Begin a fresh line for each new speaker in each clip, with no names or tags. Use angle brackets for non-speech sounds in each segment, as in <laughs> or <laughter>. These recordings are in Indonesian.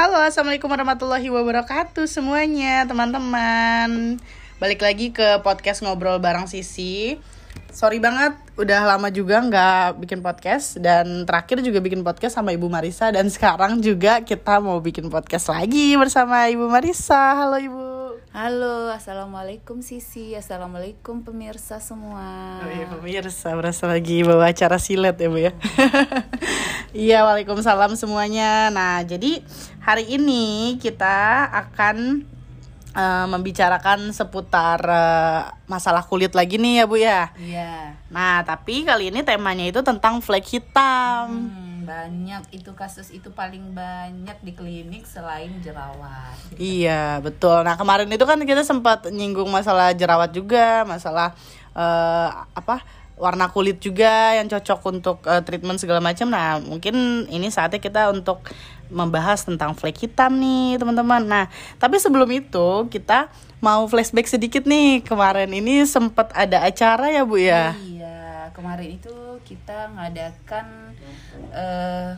Halo, assalamualaikum warahmatullahi wabarakatuh semuanya, teman-teman. Balik lagi ke podcast ngobrol bareng Sisi. Sorry banget, udah lama juga nggak bikin podcast dan terakhir juga bikin podcast sama Ibu Marisa dan sekarang juga kita mau bikin podcast lagi bersama Ibu Marisa. Halo Ibu.
Halo, assalamualaikum Sisi, assalamualaikum pemirsa semua.
Oh iya pemirsa, berasa lagi bawa acara silet ya Bu ya. <laughs> Iya, waalaikumsalam semuanya. Nah, jadi hari ini kita akan eh, membicarakan seputar eh, masalah kulit lagi nih ya Bu ya.
Iya.
Nah, tapi kali ini temanya itu tentang flek hitam.
Hmm, banyak itu kasus itu paling banyak di klinik selain jerawat.
Iya, betul. Nah, kemarin itu kan kita sempat nyinggung masalah jerawat juga, masalah eh, apa? warna kulit juga yang cocok untuk eh, treatment segala macam. Nah, mungkin ini saatnya kita untuk membahas tentang flek hitam nih, teman-teman. Nah, tapi sebelum itu kita mau flashback sedikit nih. Kemarin ini sempat ada acara ya, Bu ya?
Iya, kemarin itu kita ngadakan eh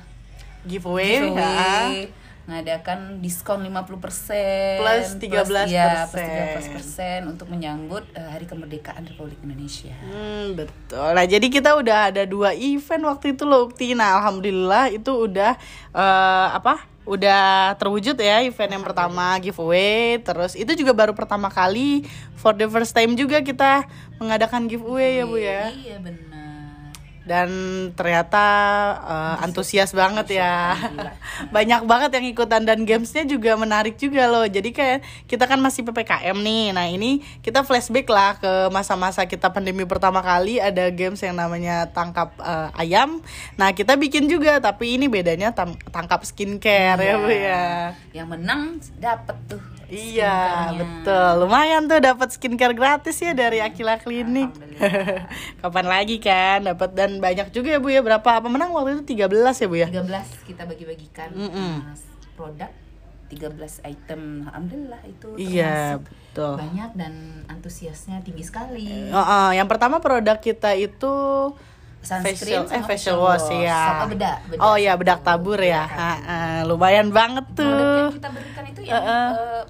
Giveaway, ya.
giveaway, ngadakan diskon 50%
Plus 13%.
ya, plus 13% untuk menyambut eh, Hari Kemerdekaan Republik Indonesia.
Hmm, betul. Nah, jadi kita udah ada dua event waktu itu loh, Ukti. Nah, alhamdulillah itu udah eh, apa? Udah terwujud ya event yang pertama giveaway. Terus itu juga baru pertama kali for the first time juga kita mengadakan giveaway ya, Bu ya.
Iya benar.
Dan ternyata eh, antusias banget ya. <laughs> Banyak banget yang ikutan dan gamesnya juga menarik juga loh. Jadi kayak kita kan masih PPKM nih. Nah, ini kita flashback lah ke masa-masa kita pandemi pertama kali ada games yang namanya tangkap eh, ayam. Nah, kita bikin juga tapi ini bedanya tangkap skincare ya, Bu ya.
Yang menang dapat tuh.
Iya, betul. Lumayan tuh dapat skincare gratis ya dari Akila Klinik.
Alhamdulillah. <laughs>
Kapan lagi kan dapat dan banyak juga ya Bu ya. Berapa pemenang waktu itu 13 ya Bu ya?
13 kita bagi-bagikan
Mm-mm.
uh, produk 13 item. Alhamdulillah itu
Iya, betul.
banyak dan antusiasnya tinggi sekali.
Oh, oh, yang pertama produk kita itu facial
Sunscreen
eh
sama
facial wash ya.
Sama bedak, bedak
oh ya
tabur.
bedak tabur ya.
Bedak tabur.
Ha, ha, lumayan banget
Produk yang
tuh.
kita berikan itu yang
Uh-uh.
uh,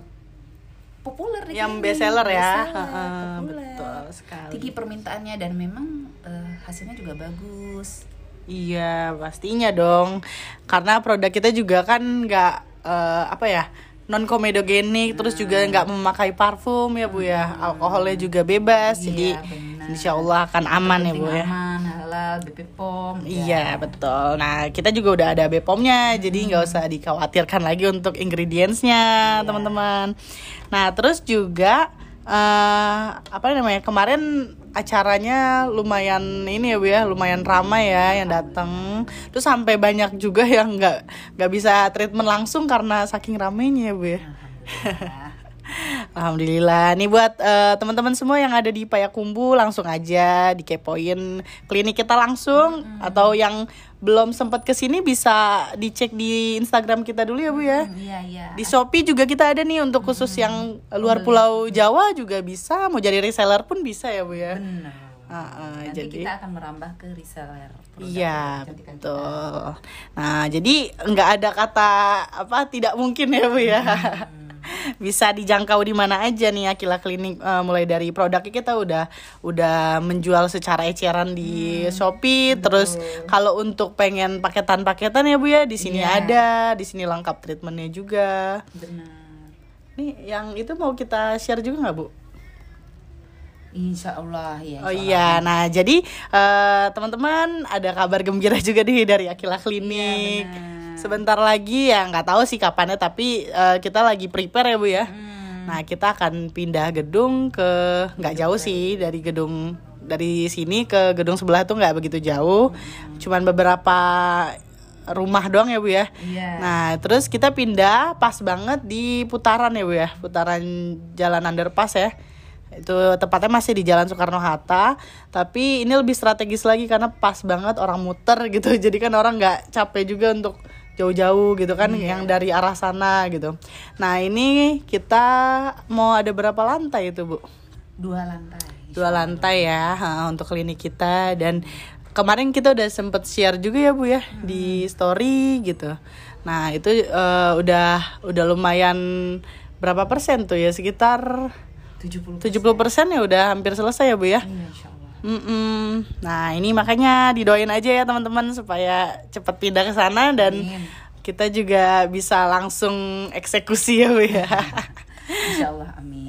populer di
Yang best seller ya.
bestseller, populer.
betul sekali.
Tinggi permintaannya dan memang uh, hasilnya juga bagus.
Iya pastinya dong. Karena produk kita juga kan nggak eh, apa ya non komedogenik terus juga nggak memakai parfum ya bu ya alkoholnya juga bebas
Iya,
jadi
benar.
insya Allah akan aman ya bu ya.
Aman, halal, BP POM.
Iya betul. Nah kita juga udah ada BPOM-nya, jadi nggak usah dikhawatirkan lagi untuk ingredientsnya teman-teman. Nah terus juga eh apa namanya kemarin acaranya lumayan ini ya bu ya, lumayan ramai ya yang datang. Terus sampai banyak juga yang nggak nggak bisa treatment langsung karena saking ramainya ya bu ya. Alhamdulillah. Nih buat eh, teman-teman semua yang ada di Payakumbu langsung aja dikepoin klinik kita langsung atau yang belum sempat ke sini bisa dicek di Instagram kita dulu ya Bu ya.
Iya, iya.
Di Shopee juga kita ada nih untuk khusus yang luar Pulau Jawa juga bisa. Mau jadi reseller pun bisa ya Bu ya.
Benar.
Ah, ah,
Nanti
jadi
kita akan merambah ke reseller.
Iya
kecantikan kita.
betul. Nah jadi nggak ada kata apa tidak mungkin ya bu ya. Bisa dijangkau di mana aja nih Akila Klinik eh, mulai dari produknya kita udah udah menjual secara eceran di Shopee. Terus kalau untuk pengen paketan-paketan ya bu ya di sini
Iya.
ada, di sini lengkap treatmentnya juga.
Benar.
Nih yang itu mau kita share juga nggak bu?
Insya Allah ya.
Oh
insya
iya, nah jadi eh, teman-teman ada kabar gembira juga nih dari Akila Klinik.
Benar.
Sebentar lagi ya nggak tahu sih kapannya, tapi eh, kita lagi prepare ya bu ya.
Hmm.
Nah kita akan pindah gedung ke nggak jauh sih dari gedung dari sini ke gedung sebelah tuh nggak begitu jauh, cuman beberapa rumah doang ya bu ya.
Iya.
Nah terus kita pindah pas banget di putaran ya bu ya, putaran jalan underpass ya itu tepatnya masih di Jalan Soekarno Hatta tapi ini lebih strategis lagi karena pas banget orang muter gitu <laughs> jadi kan orang nggak capek juga untuk jauh-jauh gitu kan yang dari arah sana gitu nah ini kita mau ada berapa lantai itu bu
Dua lantai.
dua lantai ya ha, untuk klinik kita dan kemarin kita udah sempet share juga ya bu ya di story gitu. Nah itu eh, udah udah lumayan berapa persen tuh ya sekitar
70
70 persen ya udah hampir selesai ya bu ya.
Allah.
Mm-mm. Nah ini makanya didoain aja ya teman-teman supaya cepat pindah ke sana dan
Amin.
kita juga bisa langsung eksekusi ya bu ya.
Insya Allah amin.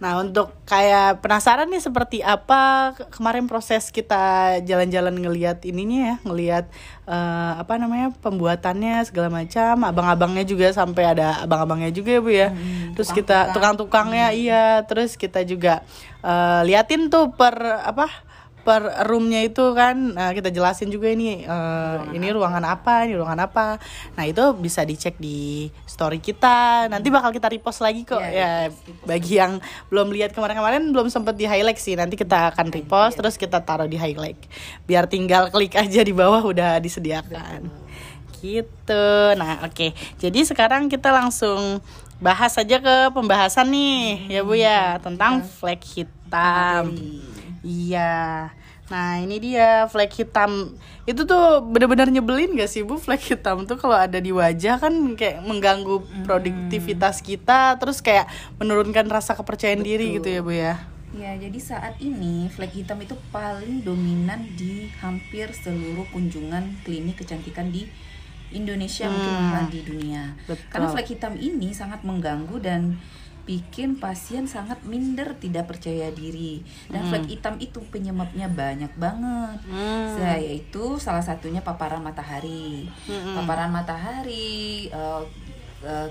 Nah untuk kayak penasaran nih seperti apa ke- kemarin proses kita jalan-jalan ngelihat ininya ya, ngelihat eh, apa namanya pembuatannya segala macam, abang-abangnya juga sampai ada abang-abangnya juga ya bu ya. terus kita tukang-tukangnya iya, terus kita juga eh, liatin tuh per apa per roomnya itu kan nah, kita jelasin juga ini eh, ini ruangan apa ini ruangan apa. Nah itu bisa dicek di story kita. Nanti bakal kita repost lagi kok.
Iya,
ya bagi yang belum lihat kemarin-kemarin belum sempet di highlight sih. Nanti kita akan repost terus kita taruh di highlight. Biar tinggal klik aja di bawah udah disediakan. Gitu. Nah oke. Jadi sekarang kita langsung bahas aja ke pembahasan nih ya bu ya tentang flag hitam Iya. Nah ini dia flag hitam itu tuh bener-bener nyebelin gak sih bu flag hitam tuh kalau ada di wajah kan kayak mengganggu produktivitas kita terus kayak menurunkan rasa kepercayaan diri gitu ya bu ya.
Ya, jadi saat ini flag hitam itu paling dominan di hampir seluruh kunjungan klinik kecantikan di Indonesia mungkin malah di dunia.
Betul.
Karena flag hitam ini sangat mengganggu dan bikin pasien sangat minder, tidak percaya diri. Dan flag hitam itu penyebabnya banyak banget. Saya yaitu salah satunya paparan matahari. Paparan matahari eh,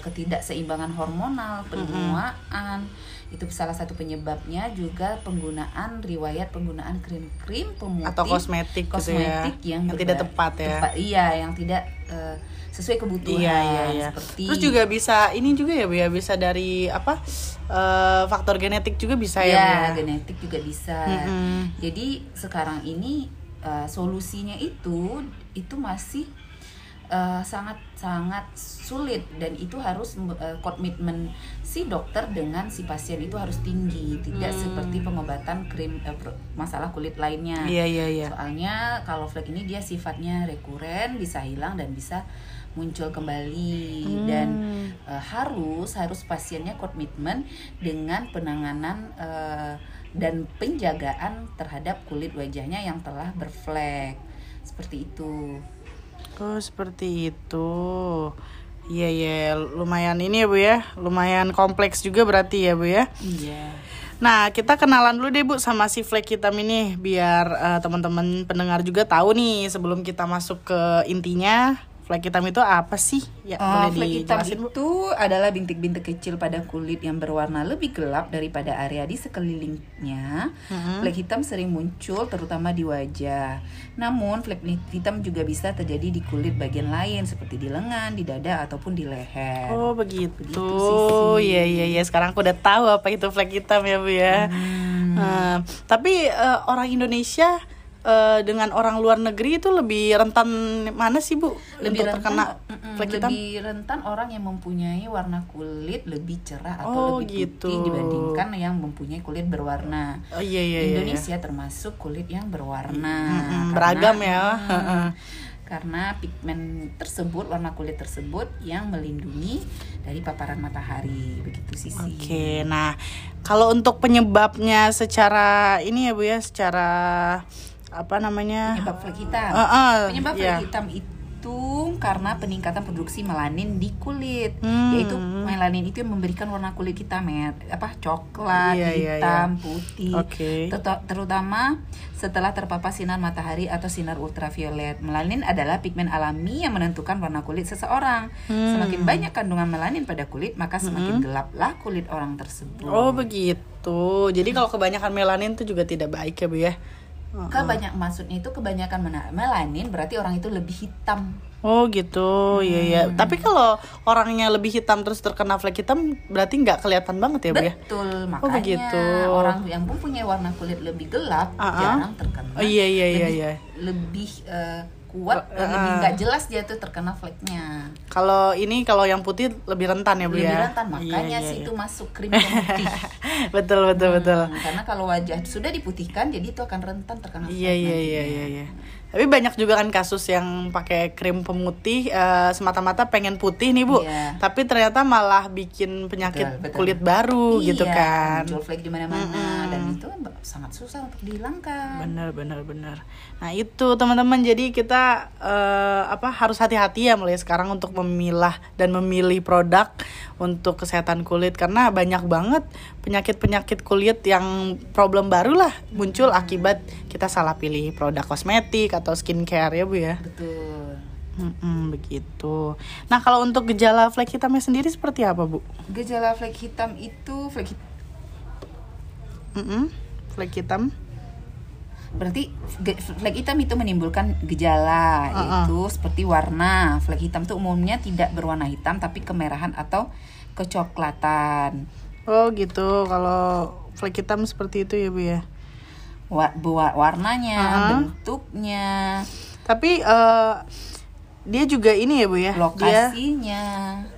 ketidakseimbangan hormonal, penuaan itu salah satu penyebabnya juga penggunaan riwayat penggunaan krim-krim pemutih.
Atau kosmetik gitu ya,
kosmetik yang,
yang tidak
berba-
tepat ya.
iya yang tidak eh, sesuai kebutuhan
Iya iya iya.
seperti
Terus juga bisa ini juga ya bu ya. Bisa dari apa eh, faktor genetik juga bisa ya, Bu,
ya. genetik juga bisa.
Mm-mm.
jadi sekarang ini eh, solusinya itu itu masih eh, sangat sangat sulit. Dan itu harus eh, komitmen si dokter dengan si pasien itu harus tinggi. Tidak
Hmm.
seperti pengobatan krim pro- masalah kulit lainnya.
Iya iya iya.
soalnya kalau flek ini dia sifatnya rekuren bisa hilang dan bisa muncul kembali. Dan eh, harus harus pasiennya komitmen dengan penanganan eh, dan penjagaan terhadap kulit wajahnya yang telah berflek. Seperti itu
Oh seperti itu. Iya iya lumayan ini ya bu ya, lumayan kompleks juga berarti ya bu ya.
iya
Nah kita kenalan dulu deh bu sama si flag hitam ini biar eh, teman-teman pendengar juga tahu nih sebelum kita masuk ke intinya flag hitam itu apa sih? Ya
Oh,
boleh
flek hitam
bu.
itu adalah bintik-bintik kecil pada kulit yang berwarna lebih gelap daripada area di sekelilingnya. Flek hitam sering muncul terutama di wajah. Namun, flek hitam juga bisa terjadi di kulit bagian lain seperti di lengan, di dada ataupun di leher.
Oh begitu.
Begitu.
Iya iya iya. Sekarang aku udah tahu apa itu flag hitam ya bu ya.
Hmm.
Eh, tapi eh, orang Indonesia eh, dengan orang luar negeri itu lebih rentan mana sih bu
lebih
untuk
rentan
terkena flag hitam?
lebih rentan orang yang mempunyai warna kulit lebih cerah atau
Oh,
lebih
gitu.
putih dibandingkan yang mempunyai kulit berwarna.
Oh iya iya iya.
Indonesia termasuk kulit yang berwarna karena-
beragam ya.
Mm, karena pigmen tersebut warna kulit tersebut yang melindungi dari paparan matahari begitu sisi
Oke, nah kalau untuk penyebabnya secara ini ya bu ya, secara apa namanya?
penyebab flek hitam
Eh, eh,
penyebab
iya.
flek hitam itu karena peningkatan produksi melanin di kulit
Hmm.
yaitu melanin itu yang memberikan warna kulit kita mer apa coklat
Iya, iya,
hitam putih
Oke.
Terut- terutama setelah terpapar sinar matahari atau sinar ultraviolet melanin adalah pigmen alami yang menentukan warna kulit seseorang
Hmm.
semakin banyak kandungan melanin pada kulit maka semakin gelaplah kulit orang tersebut
Oh begitu. Jadi kalau kebanyakan melanin itu juga tidak baik ya bu ya?
Kebanyak maksudnya itu kebanyakan melanin berarti orang itu lebih hitam
Oh gitu, iya iya.
Hmm.
Tapi kalau orangnya lebih hitam terus terkena flek hitam, berarti nggak kelihatan banget ya bu ya?
Betul, makanya
begitu.
orang yang mempunyai warna kulit lebih gelap
Ah, ah.
jarang terkena.
Oh iya iya iya
lebih,
iya.
Lebih eh, kuat
Uh,
lebih nggak jelas dia tuh terkena fleknya
Kalau ini kalau yang putih lebih rentan ya bu
lebih
ya.
rentan
Iya,
makanya
iya,
sih
iya.
itu masuk krim pemutih
betul <laughs> betul betul.
Hmm, karena kalau wajah sudah diputihkan jadi itu akan rentan terkena flek
Iya iya
nantinya.
iya iya. iya. Tapi banyak juga kan kasus yang pakai krim pemutih eh, semata-mata pengen putih nih bu,
Iya.
tapi ternyata malah bikin penyakit
Betul, betul.
kulit baru gitu
Iya,
kan.
muncul flek di mana-mana
Mm-mm.
dan itu sangat susah untuk dihilangkan
Bener bener bener. Nah itu teman-teman jadi kita eh, apa harus hati-hati ya mulai sekarang untuk memilah dan memilih produk untuk kesehatan kulit karena banyak banget penyakit-penyakit kulit yang problem baru lah muncul akibat kita salah pilih produk kosmetik atau skincare ya bu ya.
betul
Mm-mm, begitu. Nah kalau untuk gejala flek hitamnya sendiri seperti apa bu?
gejala flek hitam itu flek hit-
Mm-mm, flek hitam.
berarti flek hitam itu menimbulkan gejala
Uh-uh.
yaitu seperti warna flek hitam itu umumnya tidak berwarna hitam tapi kemerahan atau kecoklatan
Oh gitu. Kalau flek hitam seperti itu ya bu ya.
Wa- bua- warnanya
Uh-uh.
bentuknya
Tapi eh, dia juga ini ya bu ya. Dia
lokasinya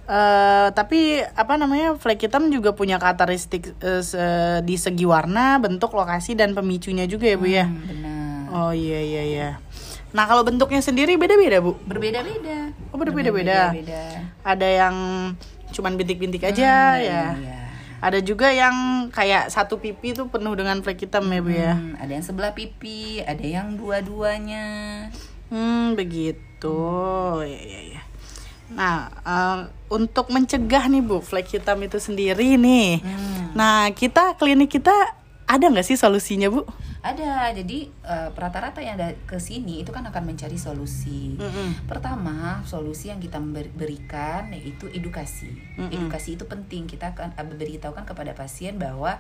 eh, tapi apa namanya flek hitam juga punya karakteristik se- di segi warna, bentuk, lokasi dan pemicunya juga ya bu ya.
Hmm, benar
Oh iya iya iya. Nah kalau bentuknya sendiri beda-beda bu.
berbeda-beda
Oh, berbeda-beda.
Berbeda-beda.
Ada yang cuman bintik-bintik aja
Hmm,
ya.
iya.
Ada juga yang kayak satu pipi tuh penuh dengan flek hitam ya bu ya.
Hmm, ada yang sebelah pipi ada yang dua-duanya
Hmm, begitu. Ya, ya, ya. Nah, eh, untuk mencegah nih Bu, flek hitam itu sendiri nih.
Hmm.
Nah, kita klinik kita ada nggak sih solusinya Bu?
Ada, jadi eh, rata-rata yang ada ke sini itu kan akan mencari solusi.
Mm-mm.
Pertama, solusi yang kita ber- berikan yaitu edukasi.
Mm-mm.
Edukasi itu penting. Kita akan eh, beritahukan kepada pasien bahwa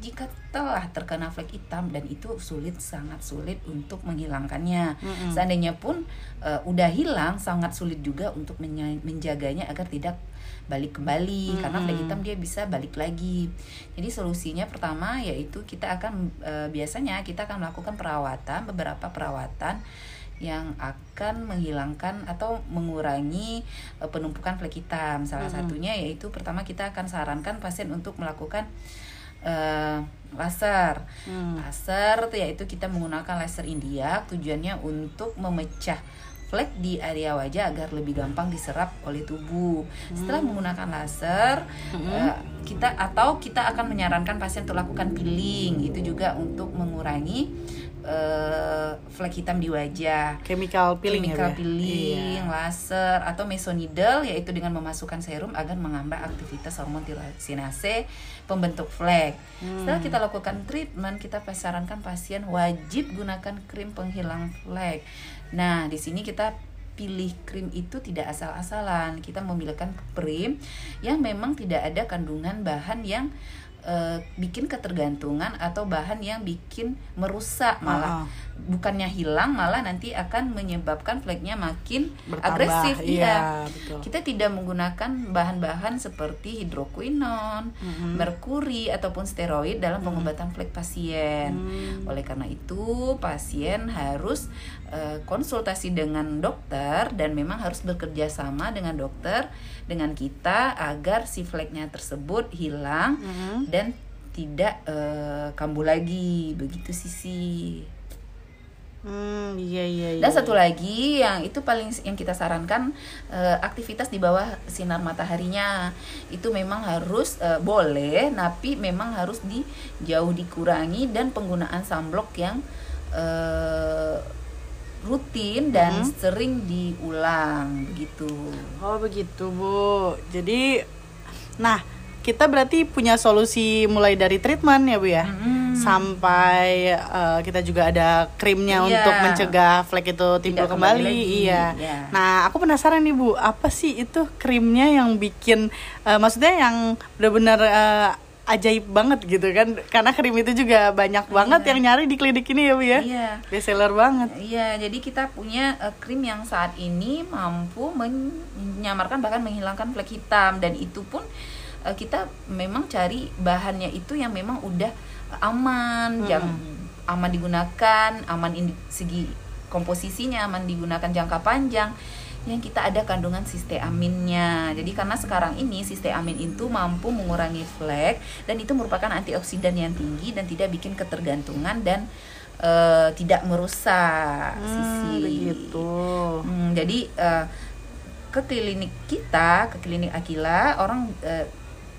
jika telah terkena flek hitam dan itu sulit sangat sulit untuk menghilangkannya.
Mm-mm.
Seandainya pun eh, udah hilang sangat sulit juga untuk menjaganya agar tidak balik kembali karena flek hitam dia bisa balik lagi. Jadi solusinya pertama yaitu kita akan eh, biasanya kita akan melakukan perawatan beberapa perawatan yang akan menghilangkan atau mengurangi eh, penumpukan flek hitam. Salah
Mm-mm.
satunya yaitu pertama kita akan sarankan pasien untuk melakukan eh, laser.
Hmm.
Laser yaitu kita menggunakan laser India tujuannya untuk memecah flek di area wajah agar lebih gampang diserap oleh tubuh. Setelah menggunakan laser, eh, kita atau kita akan menyarankan pasien untuk lakukan peeling. Itu juga untuk mengurangi eh, flek hitam di wajah.
Chemical peeling
Chemical
ya Bu? ya?
peeling,
Iya.
laser atau mesonidal yaitu dengan memasukkan serum agar menghambat aktivitas hormon tirosinase pembentuk flek.
Hmm.
Setelah kita lakukan treatment, kita sarankan pasien wajib gunakan krim penghilang flek. Nah, di sini kita pilih krim itu tidak asal-asalan. Kita memilihkan krim yang memang tidak ada kandungan bahan yang eh, bikin ketergantungan atau bahan yang bikin merusak malah
Ah, ah.
bukannya hilang malah nanti akan menyebabkan fleknya makin
Bertambah,
agresif
iya,
iya.
betul.
Kita tidak menggunakan bahan-bahan seperti hidroquinon,
Mm-mm.
merkuri ataupun steroid dalam pengobatan flek pasien.
Hmm.
Oleh karena itu, pasien harus eh, konsultasi dengan dokter dan memang harus bekerja sama dengan dokter dengan kita agar si fleknya tersebut hilang
Mhm.
dan tidak eh, kambuh lagi. Begitu sisi.
Hmm, iya iya iya.
Dan satu lagi yang itu paling yang kita sarankan eh, aktivitas di bawah sinar mataharinya itu memang harus eh, boleh, tapi memang harus di jauh dikurangi dan penggunaan sunblock yang eh, rutin dan
Mhm.
sering diulang begitu.
Oh begitu bu. Jadi, nah kita berarti punya solusi mulai dari treatment ya bu ya,
Mm-mm.
sampai eh, kita juga ada krimnya
Iya.
untuk mencegah flek itu timbul
Tidak
kembali.
kembali lagi,
Iya.
iya.
Nah aku penasaran nih bu, apa sih itu krimnya yang bikin, eh, maksudnya yang benar-benar eh, ajaib banget gitu kan? Karena krim itu juga banyak banget yang nyari di klinik ini ya bu ya.
Iya.
Best seller banget.
Iya, jadi kita punya eh, krim yang saat ini mampu menyamarkan bahkan menghilangkan flek hitam dan itu pun eh, kita memang cari bahannya itu yang memang udah aman,
Hmm.
yang aman digunakan, aman segi komposisinya aman digunakan jangka panjang yang kita ada kandungan sisteaminnya. Jadi karena sekarang ini sisteamin itu mampu mengurangi flek dan itu merupakan antioksidan yang tinggi dan tidak bikin ketergantungan dan uh, tidak merusak
Hmm,
sisi.
begitu.
Hmm, jadi uh, ke klinik kita, ke klinik Akila, orang uh,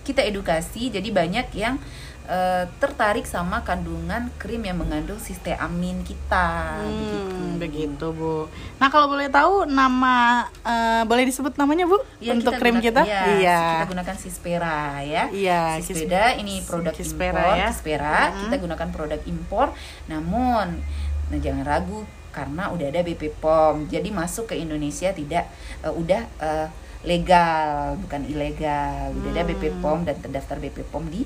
kita edukasi jadi banyak yang uh, tertarik sama kandungan krim yang mengandung sisteamin kita
Hmm, begitu bu. Nah kalau boleh tahu nama eh, boleh disebut namanya bu
Ya,
untuk
kita
krim
guna-
kita?
iya,
Iya.
Kita gunakan Sispera ya.
Iya,
Sispera ini produk
Kispera
impor,
ya.
Kispera. Kita gunakan produk impor. Namun, nah jangan ragu karena udah ada BP POM. Jadi masuk ke Indonesia tidak eh, udah eh, legal, bukan ilegal. Udah ada BP
Hmm.
POM dan terdaftar BP POM di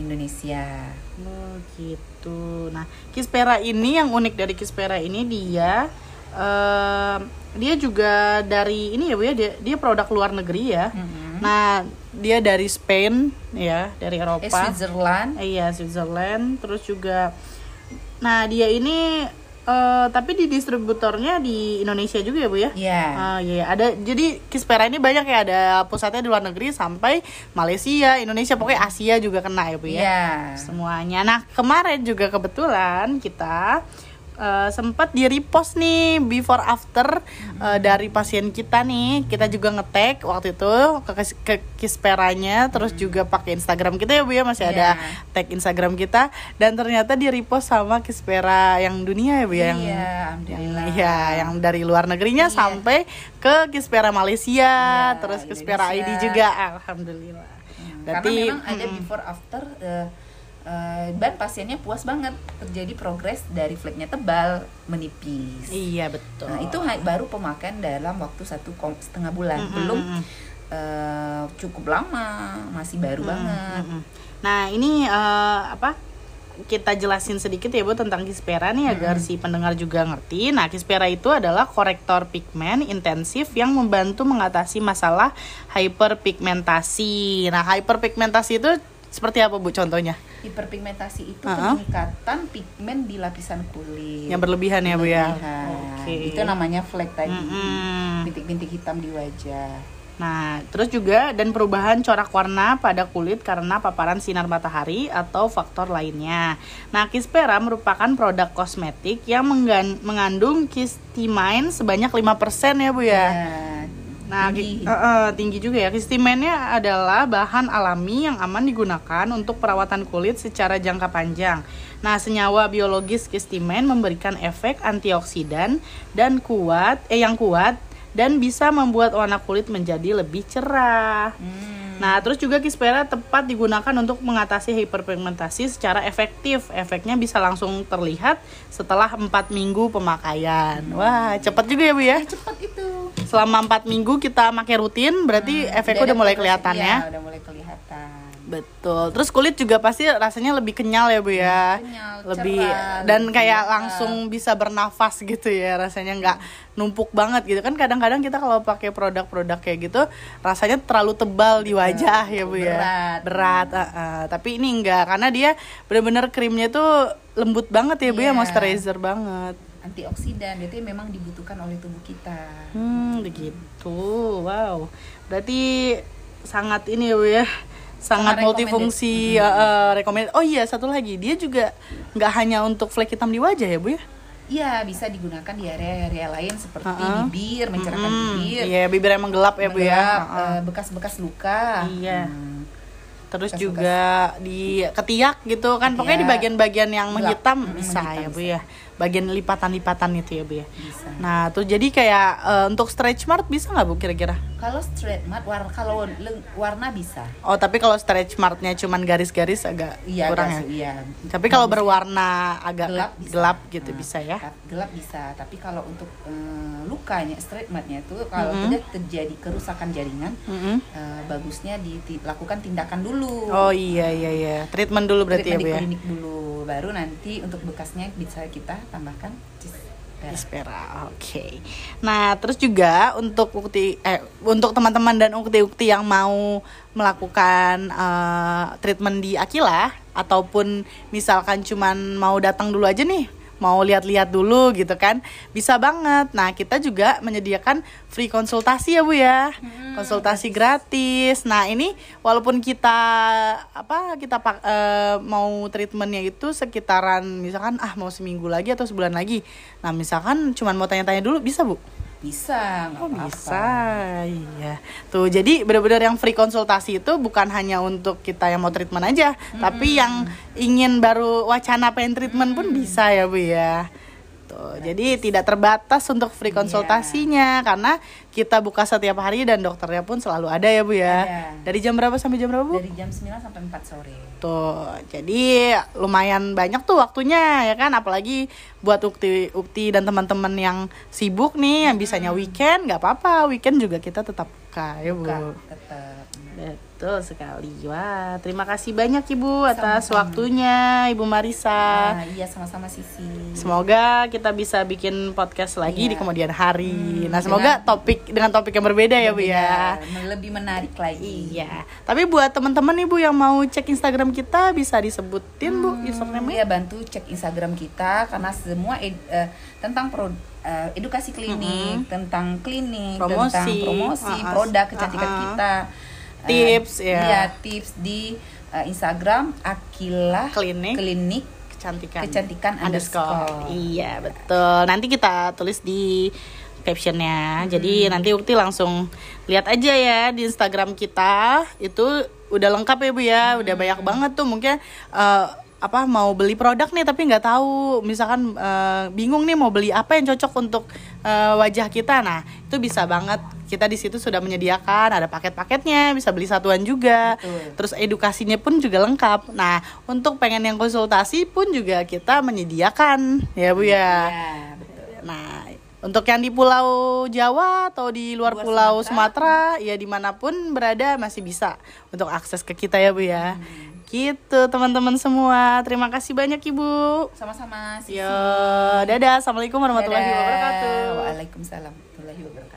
Indonesia.
Oh gitu. Nah Kispera ini yang unik dari Kispera ini dia eh, dia juga dari ini ya bu ya dia, dia produk luar negeri ya.
Mhm.
Nah dia dari Spain ya dari Eropa.
Eh Switzerland.
Eh, Iya Switzerland. Terus juga, nah dia ini eh, tapi di distributornya di Indonesia juga ya bu ya?
Ya.
Ah iya, iya. ada jadi Kispera ini banyak ya ada pusatnya di luar negeri sampai Malaysia, Indonesia, pokoknya Asia juga kena ya bu ya.
Ya.
Semuanya. Nah kemarin juga kebetulan kita eh, sempat di repost nih before after eh, dari pasien kita nih kita juga ngetek waktu itu ke, ke Kisperanya terus juga pakai Instagram kita ya bu ya masih ada
Iya.
tag Instagram kita dan ternyata di repost sama Kispera yang dunia ya bu ya yang
Iya,
yang
alhamdulillah.
iya yang dari luar negerinya
Iya.
sampai ke Kispera Malaysia
Iya,
terus Kispera ID juga alhamdulillah
Hmm,
Berarti,
karena memang ada
mm-mm.
before after eh, dan pasiennya puas banget terjadi progres dari fleknya tebal menipis.
iya betul
Nah itu baru pemakaian dalam waktu satu setengah bulan,
Mm-mm,
belum
mm-mm.
eh, cukup lama, masih baru banget.
Mm-mm. Nah ini eh, apa? Kita jelasin sedikit ya bu tentang Kispera nih agar si pendengar juga ngerti. Nah Kispera itu adalah korektor pigmen intensif yang membantu mengatasi masalah hyperpigmentasi. Nah hyperpigmentasi itu seperti apa bu contohnya?
Hiperpigmentasi itu
Uh-uh.
peningkatan pigmen di lapisan kulit.
Yang berlebihan ya bu ya? Oke.
Itu namanya flek tadi.
Mm-mm.
Bintik-bintik hitam di wajah.
Nah, terus juga dan perubahan corak warna pada kulit karena paparan sinar matahari atau faktor lainnya. Nah, Kispera merupakan produk kosmetik yang mengandung kistimine sebanyak 5% ya, Bu ya. Nah,
tinggi.
eh, eh, tinggi juga ya. Kistimine adalah bahan alami yang aman digunakan untuk perawatan kulit secara jangka panjang. Nah, senyawa biologis kistimine memberikan efek antioksidan dan kuat eh yang kuat dan bisa membuat warna kulit menjadi lebih cerah.
Hmm.
Nah, terus juga Kispera tepat digunakan untuk mengatasi hiperpigmentasi secara efektif. Efeknya bisa langsung terlihat setelah 4 minggu pemakaian. Wah, cepat juga ya, Bu ya.
cepat itu.
Selama 4 minggu kita pakai rutin, berarti efeknya udah
ada
mulai kelihatan
iya,
ya.
udah mulai.
Betul. Terus kulit juga pasti rasanya lebih kenyal ya, Bu ya.
Kenyal,
lebih
cerah,
dan
lebih
kayak langsung bisa bernafas gitu ya. Rasanya nggak numpuk banget gitu kan. Kadang-kadang kita kalau pakai produk-produk kayak gitu rasanya terlalu tebal di wajah ya, Bu ya.
berat.
Berat, ah, ah. Tapi ini enggak karena dia bener-bener krimnya tuh lembut banget ya, Bu ya,
Iya.
moisturizer banget.
antioksidan itu memang dibutuhkan oleh tubuh kita.
Hmm, begitu. Wow. Berarti sangat ini ya, Bu ya. Sangat, multifungsi ya, eh, recommended. Oh iya, satu lagi. Dia juga nggak hanya untuk flek hitam di wajah ya, Bu ya?
Iya, bisa digunakan di area-area lain seperti
Uh-uh.
bibir, mencerahkan
Hmm,
bibir.
Iya, bibir emang gelap ya, Bu ya.
menggelap, eh, bekas-bekas luka.
Iya.
Hmm.
Terus
bekas-bekas.
juga di ketiak gitu kan. Pokoknya di
Ketiak.
bagian-bagian yang
Gelap.
menghitam
Mm,
bisa
menghitam
ya, Bu
bisa.
ya. Bagian lipatan-lipatan itu ya, Bu ya.
Bisa.
Nah, tuh jadi kayak eh, untuk stretch mark bisa nggak Bu kira-kira?
Kalau straight matte warna kalau warna bisa.
Oh, tapi kalau stretch marknya cuman garis-garis agak
Iya,
kurang
agak
ya.
iya.
Tapi kalau berwarna agak
gelap
gelap, gitu
Nah,
bisa ya.
Gelap bisa, tapi kalau untuk eh, lukanya straight matte-nya itu kalau
Mm-mm.
sudah terjadi kerusakan jaringan,
Mm-mm.
eh, bagusnya dilakukan tindakan dulu.
Oh iya iya iya. Treatment dulu berarti ya, Bu
Treatment di
ya.
klinik dulu, baru nanti untuk bekasnya bisa kita tambahkan.
Ispera. Oke. Nah, terus juga untuk ukti eh untuk teman-teman dan ukti-ukti yang mau melakukan eh, treatment di Akila ataupun misalkan cuman mau datang dulu aja nih mau lihat-lihat dulu gitu kan bisa banget. Nah kita juga menyediakan free konsultasi ya bu ya. Konsultasi gratis. Nah ini walaupun kita apa kita eh, mau treatmentnya itu sekitaran misalkan ah mau seminggu lagi atau sebulan lagi. Nah misalkan cuman mau tanya-tanya dulu bisa bu
bisa nggak
Oh
apa-apa
bisa, iya. Tuh, jadi benar-benar yang free konsultasi itu bukan hanya untuk kita yang mau treatment aja, tapi yang ingin baru wacana pengen treatment pun bisa ya bu ya. Tuh, jadi tidak terbatas untuk free konsultasinya karena kita buka setiap hari dan dokternya pun selalu ada ya bu ya.
Ada.
Dari jam berapa sampai jam berapa bu?
dari jam 9 sampai 4 sore
Tuh, jadi lumayan banyak tuh waktunya ya kan, apalagi buat ukti ukti dan teman-teman yang sibuk nih, yang bisanya weekend nggak apa-apa, weekend juga kita tetap buka ya bu.
buka tetap
Betul sekali, wah terima kasih banyak ibu atas
Sama-sama.
waktunya, ibu Marisa.
Ah, iya sama-sama Sisi
Semoga kita bisa bikin podcast lagi di
Iya.
kemudian hari.
Hmm,
nah semoga topik dengan topik yang berbeda ya bu ya.
Beda, lebih menarik lagi
Iya, tapi buat teman-teman nih Bu yang mau cek Instagram kita bisa disebutin Bu
Hmm,
username-nya.
ya bantu cek Instagram kita karena semua ed- eh, tentang pro, eh, edukasi klinik, tentang klinik,
Promosi.
tentang promosi,
Uh-uh.
produk kecantikan
Uh-uh.
kita,
Tips, ya.
iya, tips di eh, Instagram Akila
Klinik.
Klinik
Kecantikan.
Kecantikan underscore.
Iya, betul. Nanti kita tulis di captionnya. Jadi nanti Ukti langsung lihat aja ya di Instagram kita. Itu udah lengkap ya Bu ya. Udah banyak banget tuh mungkin eh, apa mau beli produk nih tapi nggak tahu misalkan eh, bingung nih mau beli apa yang cocok untuk eh, wajah kita nah itu bisa banget kita di situ sudah menyediakan ada paket-paketnya bisa beli satuan juga
Betul.
terus edukasinya pun juga lengkap nah untuk pengen yang konsultasi pun juga kita menyediakan ya bu ya
Ya, betul.
nah untuk yang di Pulau Jawa atau di luar,
Luar
Pulau
Sumatera.
Sumatera, ya di mana pun berada masih bisa untuk akses ke kita ya bu ya.
Hmm.
Gitu teman-teman semua. Terima kasih banyak ibu.
Sama-sama Sisi.
Yo, dadah. Assalamualaikum warahmatullahi
Dadah.
wabarakatuh.
Waalaikumsalam warahmatullahi wabarakatuh.